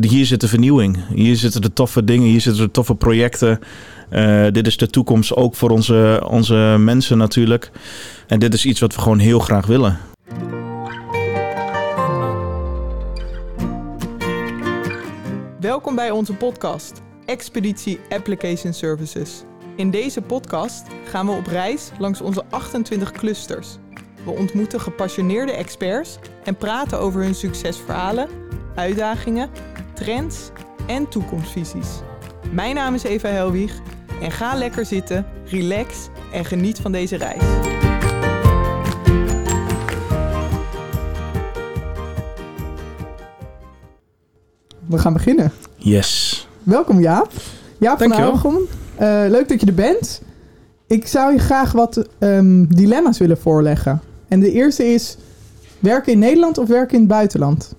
Hier zit de vernieuwing. Hier zitten de toffe dingen. Hier zitten de toffe projecten. Uh, dit is de toekomst ook voor onze, onze mensen natuurlijk. En dit is iets wat we gewoon heel graag willen. Welkom bij onze podcast, Expeditie Application Services. In deze podcast gaan we op reis langs onze 28 clusters. We ontmoeten gepassioneerde experts en praten over hun succesverhalen, uitdagingen, trends en toekomstvisies. Mijn naam is Eva Helwig en ga lekker zitten, relax en geniet van deze reis. We gaan beginnen. Yes. Welkom Jaap. Jaap van Argom. Uh, leuk dat je er bent. Ik zou je graag wat um, dilemma's willen voorleggen. En de eerste is, werken in Nederland of werken in het buitenland?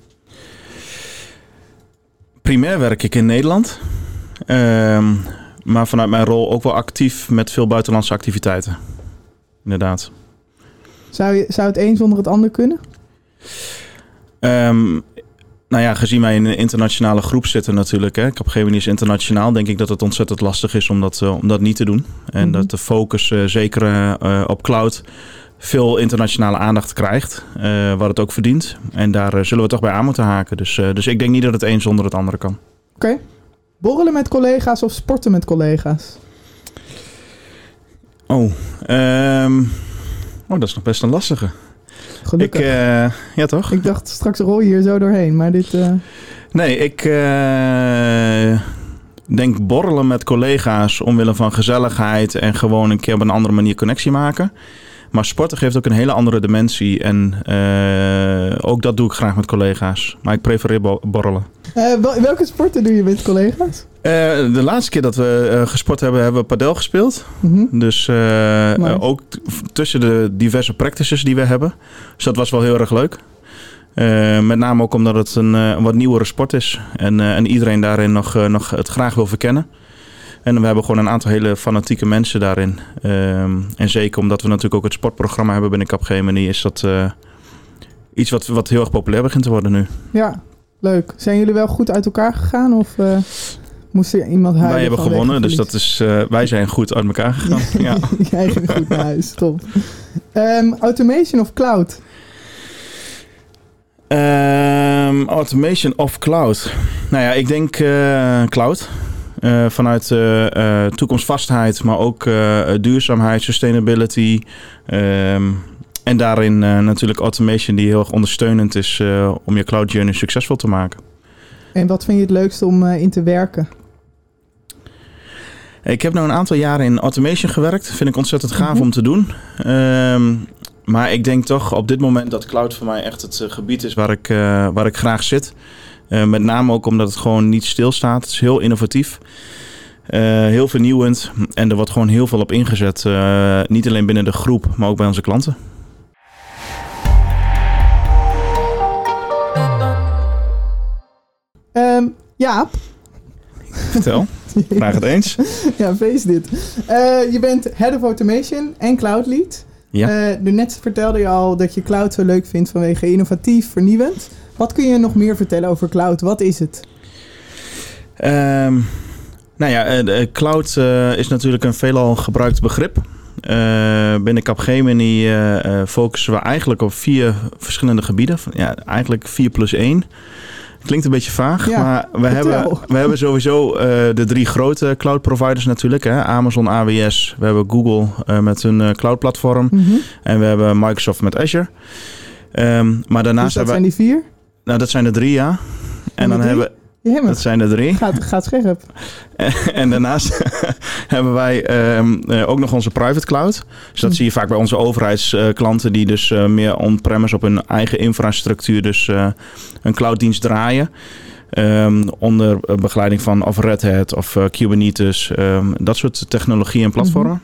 Primair werk ik in Nederland. Um, maar vanuit mijn rol ook wel actief met veel buitenlandse activiteiten. Inderdaad. Zou, je, zou het een zonder het ander kunnen? Um, nou ja, gezien wij in een internationale groep zitten natuurlijk. Hè, Capgemini is internationaal. Denk ik dat het ontzettend lastig is om dat, uh, om dat niet te doen. En mm -hmm. dat de focus uh, zeker uh, op cloud veel internationale aandacht krijgt. wat het ook verdient. En daar zullen we toch bij aan moeten haken. Dus, dus ik denk niet dat het een zonder het andere kan. Oké. Okay. Borrelen met collega's of sporten met collega's? Oh, um, oh dat is nog best een lastige. Gelukkig. Ik, ja, toch? Ik dacht, straks rol je hier zo doorheen, maar dit... Nee, ik denk borrelen met collega's omwille van gezelligheid en gewoon een keer op een andere manier connectie maken. Maar sporten geeft ook een hele andere dimensie en ook dat doe ik graag met collega's. Maar ik prefereer borrelen. welke sporten doe je met collega's? de laatste keer dat we gesport hebben, hebben we padel gespeeld. Mm -hmm. Dus ook tussen de diverse practices die we hebben. Dus dat was wel heel erg leuk. Uh, met name ook omdat het een, wat nieuwere sport is. En, uh, en iedereen daarin nog, nog het graag wil verkennen. En we hebben gewoon een aantal hele fanatieke mensen daarin. en zeker omdat we natuurlijk ook het sportprogramma hebben binnen Capgemini... is dat iets wat, wat heel erg populair begint te worden nu. Ja, leuk. Zijn jullie wel goed uit elkaar gegaan? Of moest er iemand huilen? Wij hebben gewonnen, dus dat is, wij zijn goed uit elkaar gegaan. ja. Jij ging goed naar huis, top. Um, automation of cloud? Um, automation of cloud. Nou ja, ik denk uh, cloud. Uh, vanuit uh, toekomstvastheid, maar ook duurzaamheid, sustainability. Um, en daarin natuurlijk automation die heel erg ondersteunend is om je cloud journey succesvol te maken. En wat vind je het leukste om in te werken? Ik heb nu een aantal jaren in automation gewerkt. Vind ik ontzettend gaaf mm -hmm. om te doen. Um, maar ik denk toch op dit moment dat cloud voor mij echt het gebied is waar ik, waar ik graag zit. Uh, met name ook omdat het gewoon niet stilstaat. Het is heel innovatief. heel vernieuwend. En er wordt gewoon heel veel op ingezet. niet alleen binnen de groep, maar ook bij onze klanten. Um, ja. Vertel. Vraag het eens. ja, feest dit. je bent Head of Automation en Cloud Lead. Ja. Uh, net vertelde je al dat je cloud zo leuk vindt vanwege innovatief, vernieuwend. Wat kun je nog meer vertellen over cloud? Wat is het? Um, nou ja, de cloud uh, is natuurlijk een veelal gebruikt begrip. Uh, binnen Capgemini focussen we eigenlijk op vier verschillende gebieden. Ja, eigenlijk 4 plus 1. Klinkt een beetje vaag, ja, maar we hebben, we hebben sowieso uh, de drie grote cloud providers natuurlijk. Hè? Amazon AWS, we hebben Google uh, met hun uh, cloud platform mm -hmm. en we hebben Microsoft met Azure. Um, maar daarnaast dus dat hebben zijn die vier? Nou, dat zijn er drie, ja. En dan hebben dat zijn er drie. Gaat, gaat scherp. en daarnaast hebben wij um, uh, ook nog onze private cloud. Dus dat hm. zie je vaak bij onze overheidsklanten... die dus uh, meer on-premise op hun eigen infrastructuur... dus een clouddienst draaien. Um, onder begeleiding van of Red Hat of Kubernetes. Um, dat soort technologieën en platformen.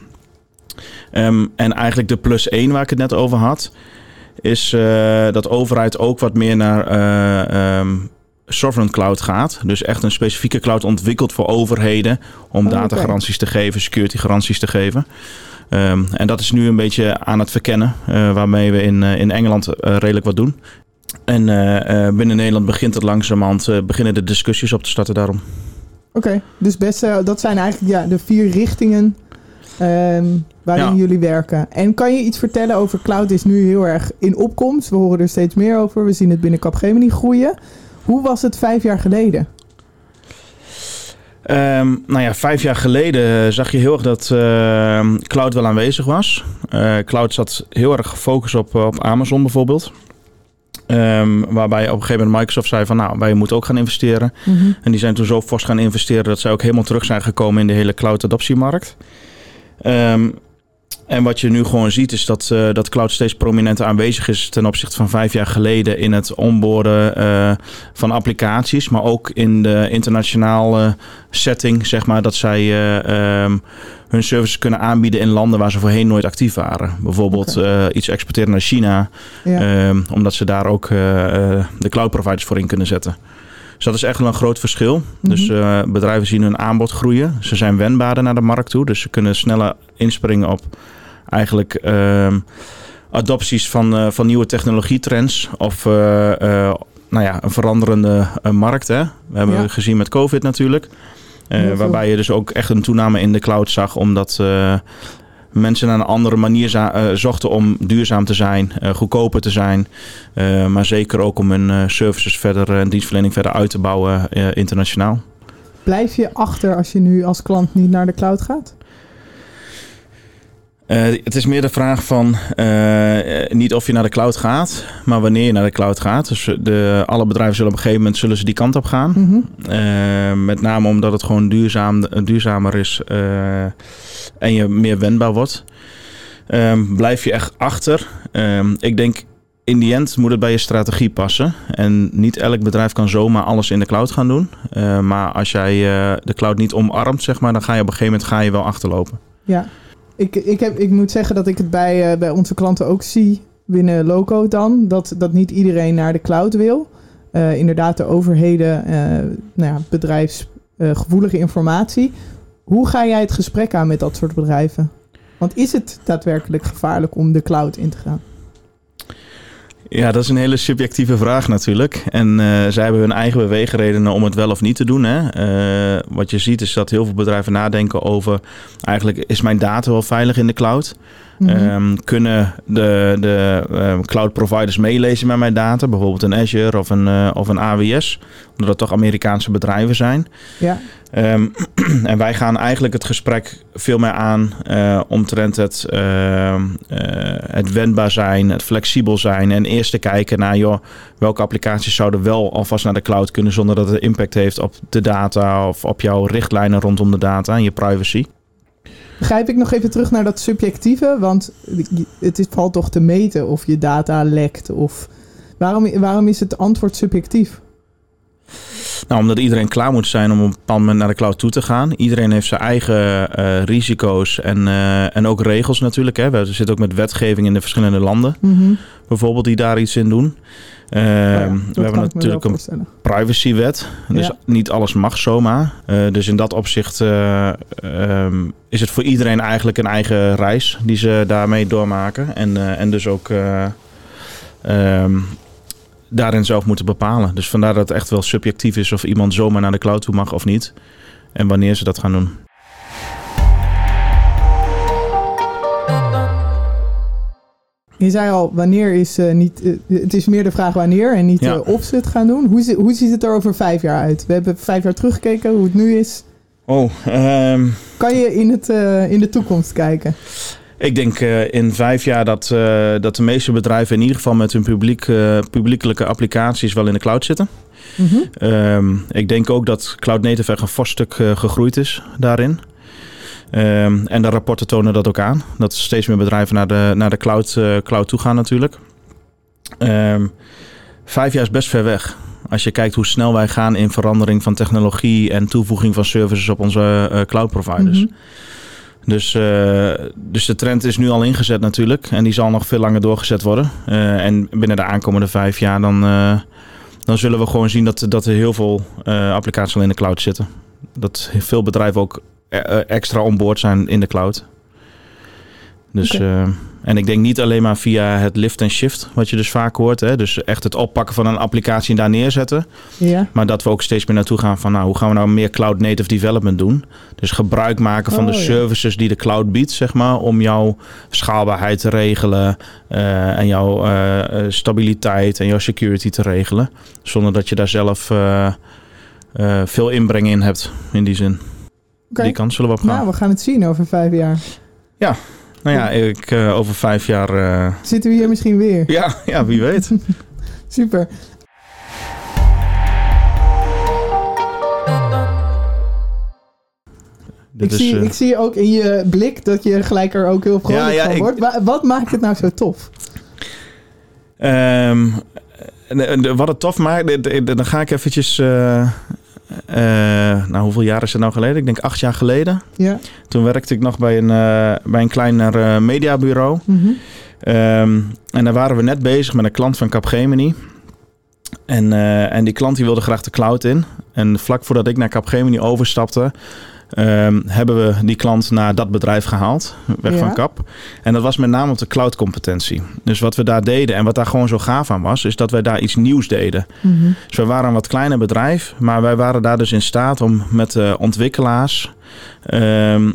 Mm-hmm. en eigenlijk de plus één waar ik het net over had... is dat overheid ook wat meer naar sovereign cloud gaat. Dus echt een specifieke cloud ontwikkeld voor overheden om oh, datagaranties okay. te geven, security garanties te geven. Um, en dat is nu een beetje aan het verkennen, uh, waarmee we in, uh, in Engeland uh, redelijk wat doen. En eh, eh, binnen Nederland begint het langzamerhand, eh, beginnen de discussies op te starten daarom. Oké, dus best, eh, dat zijn eigenlijk ja, de vier richtingen ehm, waarin Ja. jullie werken. En kan je iets vertellen over cloud is nu heel erg in opkomst. We horen er steeds meer over. We zien het binnen Capgemini groeien. Hoe was het vijf jaar geleden? Ehm, nou ja, vijf jaar geleden zag je heel erg dat ehm, cloud wel aanwezig was. Eh, cloud zat heel erg gefocust op, op Amazon bijvoorbeeld. Ehm, waarbij op een gegeven moment Microsoft zei van nou, wij moeten ook gaan investeren. En die zijn toen zo fors gaan investeren dat zij ook helemaal terug zijn gekomen in de hele cloud adoptiemarkt. Ehm, en wat je nu gewoon ziet is dat, eh, dat cloud steeds prominenter aanwezig is ten opzichte van vijf jaar geleden in het onboarden eh, van applicaties, maar ook in de internationale setting, zeg maar, dat zij eh, ehm, hun services kunnen aanbieden in landen waar ze voorheen nooit actief waren. Bijvoorbeeld iets exporteren naar China, Ja. Ehm, omdat ze daar ook de cloud providers voor in kunnen zetten. Dus dat is echt wel een groot verschil. Dus Mhm. eh, bedrijven zien hun aanbod groeien. Ze zijn wendbaarder naar de markt toe. Dus ze kunnen sneller inspringen op eigenlijk ehm, adopties van, eh, van nieuwe technologietrends. Of eh, nou ja, een veranderende markt. Hè? We hebben Ja. gezien met COVID natuurlijk. Waarbij je dus ook echt een toename in de cloud zag. Omdat mensen naar een andere manier eh, zochten om duurzaam te zijn, eh, goedkoper te zijn. eh, maar zeker ook om hun services verder en dienstverlening verder uit te bouwen internationaal. Blijf je achter als je nu als klant niet naar de cloud gaat? Eh, het is meer de vraag van eh, niet of je naar de cloud gaat, maar wanneer je naar de cloud gaat. Dus de, alle bedrijven zullen op een gegeven moment zullen ze die kant op gaan. Mhm. Eh, met name omdat het gewoon duurzaam, duurzamer is en je meer wendbaar wordt. Ehm, blijf je echt achter. Ehm, ik denk in die end moet het bij je strategie passen. En niet elk bedrijf kan zomaar alles in de cloud gaan doen. Maar als jij de cloud niet omarmt, zeg maar, dan ga je op een gegeven moment ga je wel achterlopen. Ja, ik, ik, heb, ik moet zeggen dat ik het bij, eh, bij onze klanten ook zie binnen Loco dan. Dat, dat niet iedereen naar de cloud wil. Eh, inderdaad, de overheden, eh nou ja, bedrijfsgevoelige informatie. Hoe ga jij het gesprek aan met dat soort bedrijven? Want is het daadwerkelijk gevaarlijk om de cloud in te gaan? Ja, dat is een hele subjectieve vraag natuurlijk. En eh, zij hebben hun eigen beweegredenen om het wel of niet te doen. Hè. Eh, wat je ziet is dat heel veel bedrijven nadenken over... eigenlijk is mijn data wel veilig in de cloud? Mhm. Ehm, kunnen de, de ehm, cloud providers meelezen met mijn data? Bijvoorbeeld een Azure of een, eh, of een AWS. Omdat het toch Amerikaanse bedrijven zijn. ja, Ehm, en wij gaan eigenlijk het gesprek veel meer aan eh, omtrent het, eh, het wendbaar zijn, het flexibel zijn. En eerst te kijken naar joh, welke applicaties zouden wel alvast naar de cloud kunnen zonder dat het impact heeft op de data of op jouw richtlijnen rondom de data en je privacy. Begrijp ik nog even terug naar dat subjectieve? Want het is, valt toch te meten of je data lekt of... Waarom, waarom is het antwoord subjectief? Nou, omdat iedereen klaar moet zijn om op een bepaald moment naar de cloud toe te gaan. Iedereen heeft zijn eigen eh, risico's en, eh, en ook regels natuurlijk. Hè. We zitten ook met wetgeving in de verschillende landen, Mhm. bijvoorbeeld, die daar iets in doen. Ehm, ja, we hebben natuurlijk een privacywet. Dus Ja. niet alles mag zomaar. Eh, dus in dat opzicht eh, ehm, is het voor iedereen eigenlijk een eigen reis die ze daarmee doormaken. En, eh, en dus ook eh, ehm, daarin zelf moeten bepalen. Dus vandaar dat het echt wel subjectief is of iemand zomaar naar de cloud toe mag of niet. En wanneer ze dat gaan doen. Je zei al, wanneer is eh, niet... eh, het is meer de vraag wanneer en niet Ja. eh, of ze het gaan doen. Hoe, hoe ziet het er over vijf jaar uit? We hebben vijf jaar teruggekeken, hoe het nu is. Oh, ehm, Kan je in, het, in de toekomst kijken? ik denk in vijf jaar dat, dat de meeste bedrijven in ieder geval met hun publiek, publiekelijke applicaties wel in de cloud zitten. Mhm. Ehm, ik denk ook dat Cloud Native echt een fors stuk gegroeid is daarin. Ehm, en de rapporten tonen dat ook aan. Dat steeds meer bedrijven naar de, naar de cloud, eh, cloud toe gaan natuurlijk. Ehm, vijf jaar is best ver weg. Als je kijkt hoe snel wij gaan in verandering van technologie en toevoeging van services op onze eh, cloud providers. Mhm. Dus, eh, dus de trend is nu al ingezet natuurlijk. En die zal nog veel langer doorgezet worden. En binnen de aankomende vijf jaar dan, dan zullen we gewoon zien dat, dat er heel veel applicaties al in de cloud zitten. Dat veel bedrijven ook extra onboord zijn in de cloud. Dus, eh, En ik denk niet alleen maar via het lift en shift, wat je dus vaak hoort. Hè? Dus echt het oppakken van een applicatie en daar neerzetten. Ja. Maar dat we ook steeds meer naartoe gaan van, nou, hoe gaan we nou meer cloud native development doen? Dus gebruik maken van Oh, de ja. services die de cloud biedt, zeg maar, om jouw schaalbaarheid te regelen eh, en jouw eh, eh, stabiliteit en jouw security te regelen. Zonder dat je daar zelf eh, eh, veel inbreng in hebt, in die zin. Die kant zullen we op gaan. Nou, we gaan het zien over vijf jaar. Nou ja, ik, eh, over vijf jaar. eh, Zitten we hier misschien weer? ja, ja, wie weet. Super. Ik, is, zie, eh, ik zie ook in je blik dat je gelijk er ook heel vrolijk Ja, ja, van ik- wordt. Wa- wat maakt het nou zo tof? ehm, eh, eh, wat het tof maakt, dan ga ik eventjes. Eh, nou, hoeveel jaar is het nou geleden? Ik denk acht jaar geleden. Ja. Toen werkte ik nog bij een, eh, bij een kleiner eh, mediabureau. Mhm. Ehm, en daar waren we net bezig met een klant van Capgemini. En, en die klant die wilde graag de cloud in. En vlak voordat ik naar Capgemini overstapte, ehm, hebben we die klant naar dat bedrijf gehaald, weg Ja. van Cap. En dat was met name op de cloud competentie. Dus wat we daar deden en wat daar gewoon zo gaaf aan was, is dat wij daar iets nieuws deden. Mhm. Dus we waren een wat kleiner bedrijf, maar wij waren daar dus in staat om met de ontwikkelaars ehm,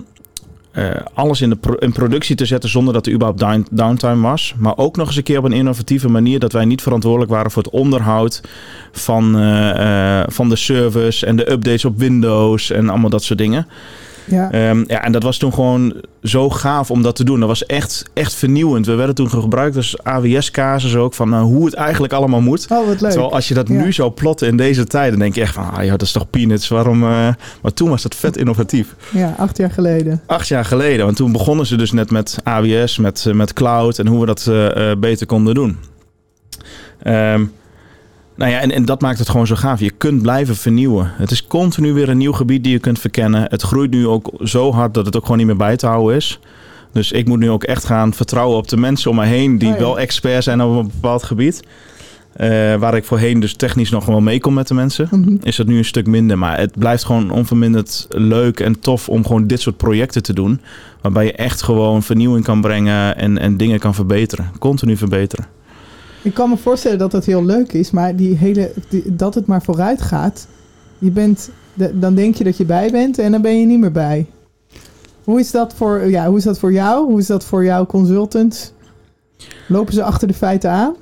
eh, alles in, de in productie te zetten zonder dat er überhaupt down- downtime was. Maar ook nog eens een keer op een innovatieve manier dat wij niet verantwoordelijk waren voor het onderhoud van, eh, eh, van de servers en de updates op Windows en allemaal dat soort dingen. Ja. Ehm, ja, en dat was toen gewoon zo gaaf om dat te doen. Dat was echt, echt vernieuwend. We werden toen gebruikt als AWS-casus ook van eh, hoe het eigenlijk allemaal moet. Oh, wat leuk. Terwijl als je dat Ja. nu zou plotten in deze tijd, dan denk je echt van, ah ja, dat is toch peanuts. Waarom? eh, Maar toen was dat vet innovatief. Ja, acht jaar geleden. Acht jaar geleden, want toen begonnen ze dus net met AWS, met, eh, met cloud en hoe we dat beter konden doen. Ehm, nou ja, en, en dat maakt het gewoon zo gaaf. Je kunt blijven vernieuwen. Het is continu weer een nieuw gebied die je kunt verkennen. Het groeit nu ook zo hard dat het ook gewoon niet meer bij te houden is. Dus ik moet nu ook echt gaan vertrouwen op de mensen om me heen die Oh ja. wel expert zijn op een bepaald gebied. Eh, waar ik voorheen dus technisch nog wel mee kon met de mensen Mhm. is dat nu een stuk minder. Maar het blijft gewoon onverminderd leuk en tof om gewoon dit soort projecten te doen. Waarbij je echt gewoon vernieuwing kan brengen en, en dingen kan verbeteren. Continu verbeteren. Ik kan me voorstellen dat dat heel leuk is, maar die hele, dat het maar vooruit gaat. Je bent, dan denk je dat je bij bent en dan ben je niet meer bij. Hoe is dat voor, ja, hoe is dat voor jou? Hoe is dat voor jouw consultants? Lopen ze achter de feiten aan?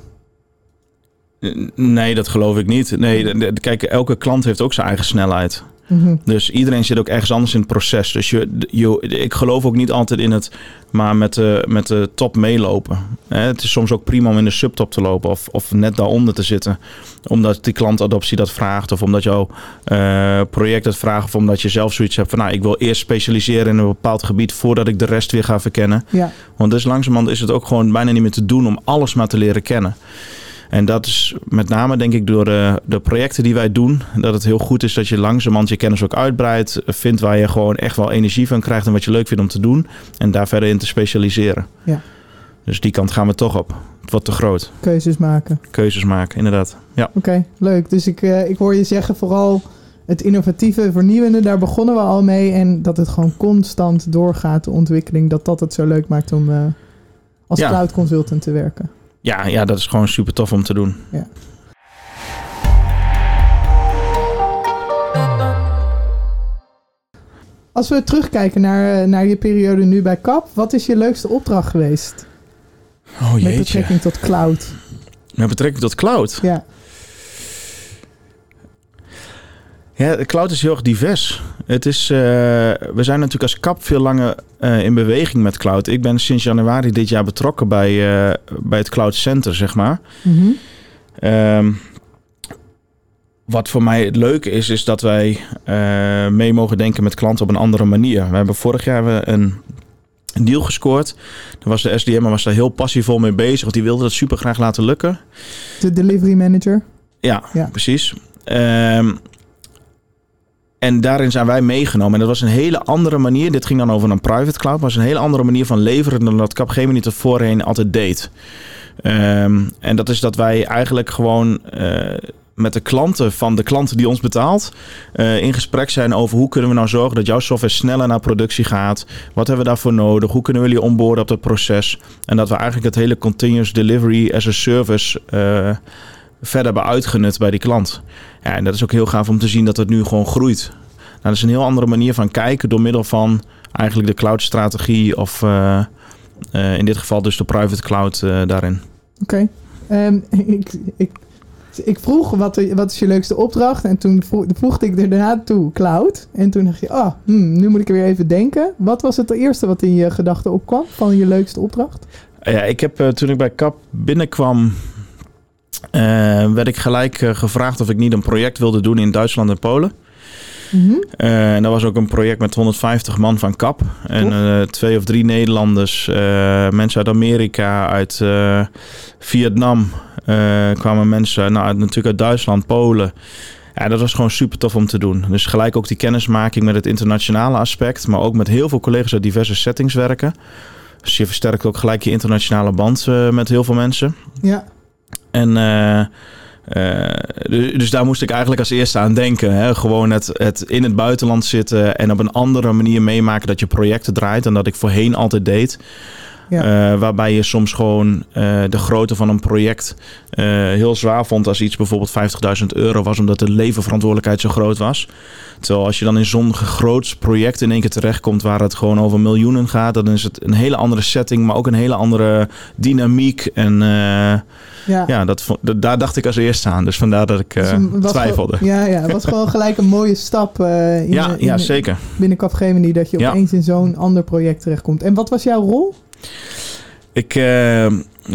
Nee, dat geloof ik niet. Nee, kijk, elke klant heeft ook zijn eigen snelheid. Mhm. Dus iedereen zit ook ergens anders in het proces. Dus je, je, ik geloof ook niet altijd in het maar met de, met de top meelopen. Het is soms ook prima om in de subtop te lopen of, of net daaronder te zitten. Omdat die klantadoptie dat vraagt of omdat jouw eh, project het vraagt. Of omdat je zelf zoiets hebt van nou ik wil eerst specialiseren in een bepaald gebied voordat ik de rest weer ga verkennen. Ja, Want dus langzamerhand is het ook gewoon bijna niet meer te doen om alles maar te leren kennen. En dat is met name denk ik door de, de projecten die wij doen, dat het heel goed is dat je langzamerhand je kennis ook uitbreidt, vindt waar je gewoon echt wel energie van krijgt en wat je leuk vindt om te doen en daar verder in te specialiseren. Ja. Dus die kant gaan we toch op. Het wordt te groot. keuzes maken. Keuzes maken, inderdaad. Ja. Oké, leuk. Dus ik, eh, ik hoor je zeggen vooral het innovatieve, vernieuwende, daar begonnen we al mee. En dat het gewoon constant doorgaat, de ontwikkeling. Dat dat het zo leuk maakt om eh, als Ja. cloud consultant te werken. Ja, ja, dat is gewoon super tof om te doen. Als we terugkijken naar, eh, naar je periode nu bij CAP, wat is je leukste opdracht geweest? Oh Met betrekking tot cloud. Met betrekking tot cloud. Ja, Ja, de cloud is heel erg divers. Het is, eh, we zijn natuurlijk als KAP veel langer eh, in beweging met cloud. Ik ben sinds januari dit jaar betrokken bij, eh, bij het Cloud Center, zeg maar. Mhm. Ehm, wat voor mij het leuke is, is dat wij mee mogen denken met klanten op een andere manier. We hebben vorig jaar een, een deal gescoord. Daar was de SDM was daar heel passievol mee bezig, want die wilde dat super graag laten lukken. de delivery manager. Ja, Ja. precies. Ehm, en daarin zijn wij meegenomen. En dat was een hele andere manier. Dit ging dan over een private cloud. Maar was een hele andere manier van leveren dan dat Capgemini tot voorheen altijd deed. Ehm, en dat is dat wij eigenlijk gewoon eh, met de klanten van de klanten die ons betaalt uh, in gesprek zijn over hoe kunnen we nou zorgen dat jouw software sneller naar productie gaat. Wat hebben we daarvoor nodig? Hoe kunnen we jullie onboorden op dat proces? En dat we eigenlijk het hele continuous delivery as a service uh, verder hebben uitgenut bij die klant. Ja, en dat is ook heel gaaf om te zien dat het nu gewoon groeit. Nou, dat is een heel andere manier van kijken door middel van eigenlijk de cloud-strategie of uh, uh, in dit geval dus de private cloud uh, daarin. Oké. Okay. Um, ik, ik, ik vroeg wat, wat is je leukste opdracht en toen vroeg, voegde ik er daarna toe cloud. En toen dacht je, oh, hmm, nu moet ik er weer even denken. Wat was het eerste wat in je gedachten opkwam van je leukste opdracht? Ja, ik heb toen ik bij CAP binnenkwam uh, werd ik gelijk uh, gevraagd of ik niet een project wilde doen in Duitsland en Polen. Mm -hmm. uh, en dat was ook een project met 150 man van KAP. En twee of drie Nederlanders, mensen uit Amerika, uit Vietnam, kwamen mensen nou, natuurlijk uit Duitsland, Polen. Ja, dat was gewoon super tof om te doen. Dus gelijk ook die kennismaking met het internationale aspect, maar ook met heel veel collega's uit diverse settings werken. Dus je versterkt ook gelijk je internationale band met heel veel mensen. Ja. En uh, uh, dus daar moest ik eigenlijk als eerste aan denken. Hè? Gewoon het, het in het buitenland zitten en op een andere manier meemaken dat je projecten draait dan dat ik voorheen altijd deed. Ja. Uh, waarbij je soms gewoon uh, de grootte van een project uh, heel zwaar vond als iets bijvoorbeeld 50.000 euro was, omdat de levenverantwoordelijkheid zo groot was. Terwijl als je dan in zo'n groot project in één keer terechtkomt waar het gewoon over miljoenen gaat, dan is het een hele andere setting, maar ook een hele andere dynamiek. En ja, ja dat, daar dacht ik als eerste aan. Dus vandaar dat ik twijfelde. Gewoon, ja, ja, het was gewoon gelijk een mooie stap in, ja, in, ja, zeker. binnen Capgemini dat je opeens in zo'n ander project terechtkomt. En wat was jouw rol? Ik uh,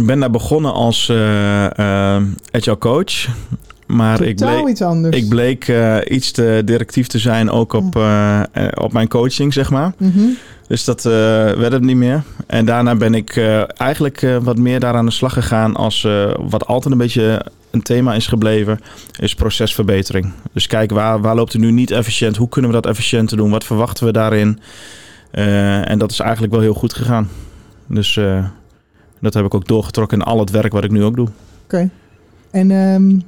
ben daar begonnen als uh, uh, agile coach. Maar ik bleek, iets anders. ik bleek iets te directief te zijn ook op, op mijn coaching, zeg maar. Mm -hmm. Dus dat werd het niet meer. En daarna ben ik eigenlijk wat meer daar aan de slag gegaan als wat altijd een beetje een thema is gebleven, is procesverbetering. Dus kijk, waar, waar loopt het nu niet efficiënt? Hoe kunnen we dat efficiënter doen? Wat verwachten we daarin? en dat is eigenlijk wel heel goed gegaan. Dus uh, dat heb ik ook doorgetrokken in al het werk wat ik nu ook doe. Oké. Okay. En um,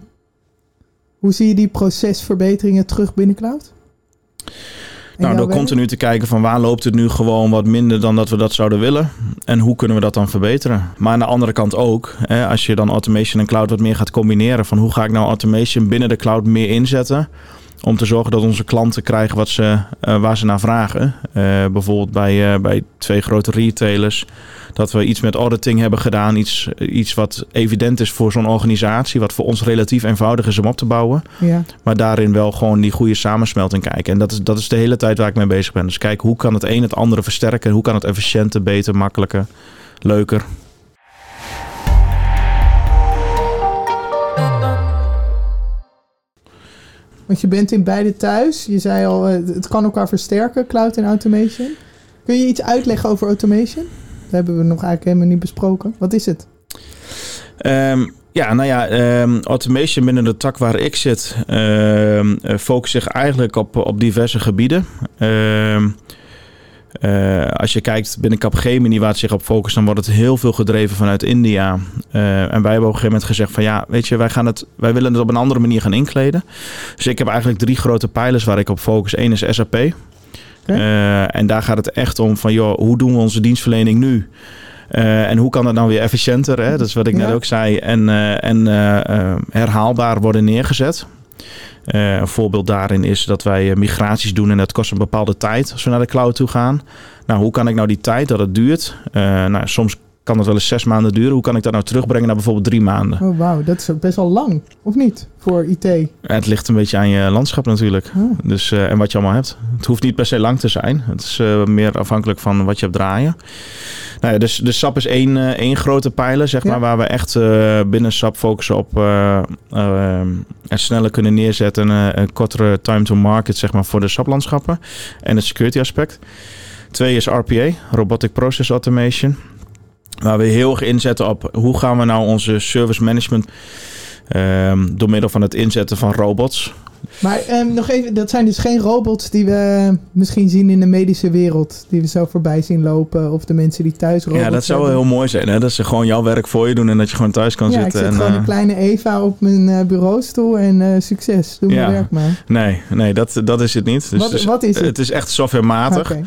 hoe zie je die procesverbeteringen terug binnen cloud? Nou, door continu te kijken van waar loopt het nu gewoon wat minder dan dat we dat zouden willen. En hoe kunnen we dat dan verbeteren? Maar aan de andere kant ook, hè, als je dan automation en cloud wat meer gaat combineren. Van hoe ga ik nou automation binnen de cloud meer inzetten? Om te zorgen dat onze klanten krijgen wat ze, uh, waar ze naar vragen. Uh, bijvoorbeeld bij, uh, bij twee grote retailers. Dat we iets met auditing hebben gedaan. Iets, iets wat evident is voor zo'n organisatie. Wat voor ons relatief eenvoudig is om op te bouwen. Ja. Maar daarin wel gewoon die goede samensmelting kijken. En dat is, dat is de hele tijd waar ik mee bezig ben. Dus kijk, hoe kan het een het andere versterken? Hoe kan het efficiënter, beter, makkelijker, leuker? Want je bent in beide thuis. Je zei al, het kan elkaar versterken, cloud en automation. Kun je iets uitleggen over automation? Dat hebben we nog eigenlijk helemaal niet besproken. Wat is het? Um, ja, nou ja, um, automation binnen de tak waar ik zit um, focust zich eigenlijk op, op diverse gebieden. Uh, als je kijkt binnen Capgemini waar het zich op focust, dan wordt het heel veel gedreven vanuit India. Uh, en wij hebben op een gegeven moment gezegd van ja, weet je, wij, gaan het, wij willen het op een andere manier gaan inkleden. Dus ik heb eigenlijk drie grote pijlers waar ik op focus. Eén is SAP. Okay. Uh, en daar gaat het echt om van joh, hoe doen we onze dienstverlening nu? Uh, en hoe kan dat nou weer efficiënter? Hè? Dat is wat ik ja. net ook zei. En, uh, en uh, herhaalbaar worden neergezet. Een voorbeeld daarin is dat wij migraties doen en dat kost een bepaalde tijd als we naar de cloud toe gaan. Nou, hoe kan ik nou die tijd dat het duurt? nou, soms kan het wel eens zes maanden duren. Hoe kan ik dat nou terugbrengen naar bijvoorbeeld drie maanden? Oh, wauw, dat is best wel lang, of niet, voor IT? Het ligt een beetje aan je landschap natuurlijk. Oh. Dus, uh, en wat je allemaal hebt. Het hoeft niet per se lang te zijn. Het is uh, meer afhankelijk van wat je hebt draaien. Nou ja, dus, dus SAP is één, uh, één grote pijler, zeg ja. maar, waar we echt binnen SAP focussen op het sneller kunnen neerzetten. een kortere time to market, zeg maar, voor de SAP-landschappen. En het security aspect. Twee is RPA, Robotic Process Automation. Waar we heel erg inzetten op hoe gaan we nou onze service management um, door middel van het inzetten van robots. Maar ehm, nog even, dat zijn dus geen robots die we misschien zien in de medische wereld. Die we zo voorbij zien lopen. Of de mensen die thuis robots Ja, dat zou wel heel mooi zijn. Hè? Dat ze gewoon jouw werk voor je doen en dat je gewoon thuis kan ja, zitten. ik zet en, gewoon eh, een kleine Eva op mijn eh, bureaustoel en eh, succes. Doe Ja. mijn werk maar. Nee, nee dat, dat is het niet. Dus Wat- het is, wat is het? Het is echt softwarematig. Oké.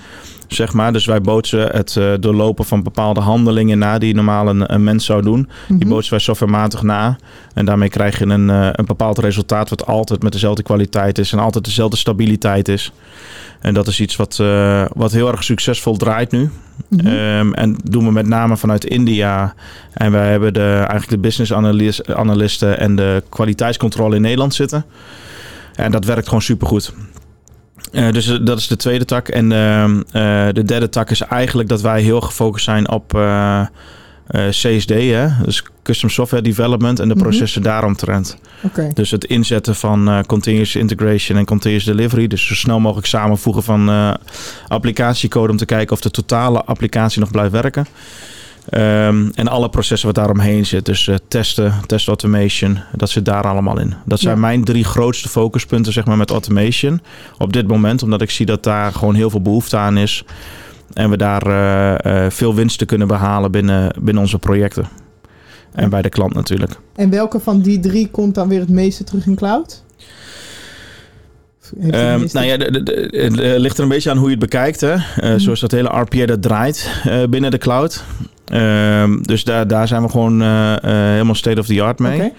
Zeg maar. Dus wij bootsen het eh, doorlopen van bepaalde handelingen na die normaal een, een mens zou doen. Die Mhm. bootsen wij softwarematig na. En daarmee krijg je een, eh, een bepaald resultaat wat altijd met dezelfde kwaliteit is en altijd dezelfde stabiliteit is. En dat is iets wat, eh, wat heel erg succesvol draait nu. Ehm, en doen we met name vanuit India. En wij hebben de, eigenlijk de business analisten en de kwaliteitscontrole in Nederland zitten. En dat werkt gewoon supergoed. Eh dus eh, dat is de tweede tak. En ehm, eh, de derde tak is eigenlijk dat wij heel gefocust zijn op CSD, hè? dus Custom Software Development en de Mhm. processen daaromtrent. Oké. Dus het inzetten van continuous integration en continuous delivery. Dus zo snel mogelijk samenvoegen van applicatiecode om te kijken of de totale applicatie nog blijft werken. Ehm, en alle processen wat daaromheen zit. Dus eh, testen, test automation, dat zit daar allemaal in. Dat zijn Ja. mijn drie grootste focuspunten zeg maar, met automation op dit moment. Omdat ik zie dat daar gewoon heel veel behoefte aan is. En we daar eh, eh, veel winsten kunnen behalen binnen, binnen onze projecten. En Ja. bij de klant natuurlijk. En welke van die drie komt dan weer het meeste terug in cloud? Ehm, nou ja, het eh, ligt er een beetje aan hoe je het bekijkt. Hè? Mhm. Zoals dat hele RPA dat draait eh, binnen de cloud. Ehm, dus daar, daar zijn we gewoon helemaal state of the art mee.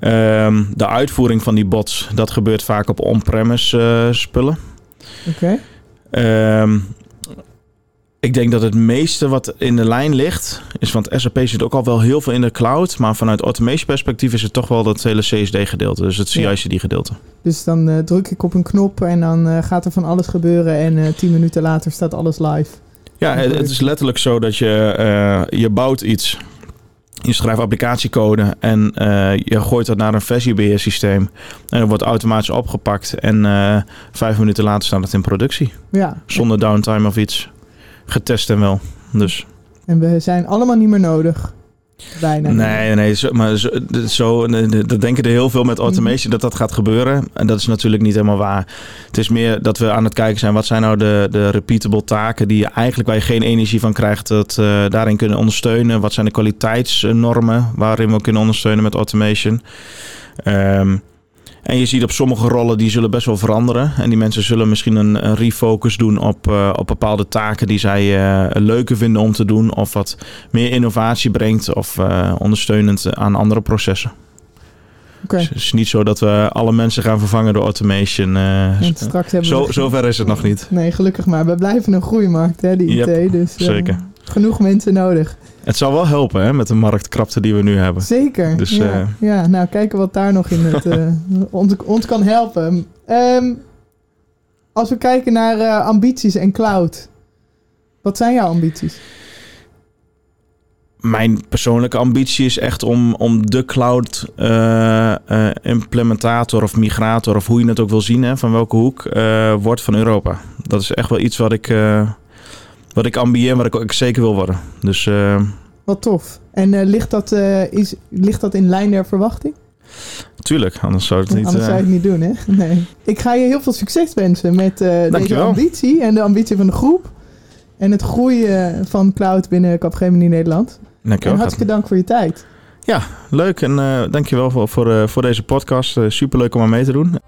Ehm, de uitvoering van die bots, dat gebeurt vaak op on-premise spullen. Oké. Ik denk dat het meeste wat in de lijn ligt, is want SAP zit ook al wel heel veel in de cloud. Maar vanuit automation perspectief is het toch wel dat hele CSD gedeelte. Dus het. CI/CD gedeelte. Dus dan eh, druk ik op een knop en dan eh, gaat er van alles gebeuren. En eh, tien minuten later staat alles live. Ja, het, het is letterlijk zo dat je, je bouwt iets. Je schrijft applicatiecode en je gooit dat naar een versiebeheersysteem. En dat wordt automatisch opgepakt. En vijf minuten later staat het in productie. Ja. Zonder downtime of iets. Getest en wel. Dus En we zijn allemaal niet meer nodig. Bijna. nee, nee, zo, maar zo, zo dat denken er heel veel met automation dat dat gaat gebeuren. En dat is natuurlijk niet helemaal waar. Het is meer dat we aan het kijken zijn wat zijn nou de, de repeatable taken die je eigenlijk waar je geen energie van krijgt, dat eh, daarin kunnen ondersteunen. Wat zijn de kwaliteitsnormen waarin we kunnen ondersteunen met automation? Ehm, en je ziet op sommige rollen die zullen best wel veranderen. En die mensen zullen misschien een, een refocus doen op, eh, op bepaalde taken die zij eh, leuker vinden om te doen. Of wat meer innovatie brengt of eh, ondersteunend aan andere processen. Oké. Dus het is niet zo dat we alle mensen gaan vervangen door automation. straks hebben zo, we... zover is het nog niet. Nee, gelukkig maar. We blijven een groeimarkt, hè, die Yep, IT. Dus zeker. Genoeg mensen nodig. Het zal wel helpen hè, met de marktkrapte die we nu hebben. Zeker. Dus, ja. eh, ja, nou kijken wat daar nog in het, eh, ons, ons kan helpen. Ehm, als we kijken naar eh, ambities en cloud. Wat zijn jouw ambities? Mijn persoonlijke ambitie is echt om, om de cloud implementator of migrator, of hoe je het ook wil zien, hè, van welke hoek, wordt van Europa. Dat is echt wel iets wat ik, wat ik ambieer, wat ik ook zeker wil worden. Dus eh, Wat tof. En eh, ligt, dat, eh, is, ligt dat in lijn der verwachting? tuurlijk, anders zou het niet... Anders zou je het niet doen, hè? Nee. Ik ga je heel veel succes wensen met deze ambitie en de ambitie van de groep. En het groeien van cloud binnen Capgemini Nederland. dankjewel. En hartstikke dank voor je tijd. Leuk en dankjewel voor, voor, voor deze podcast. Eh, superleuk om aan mee te doen.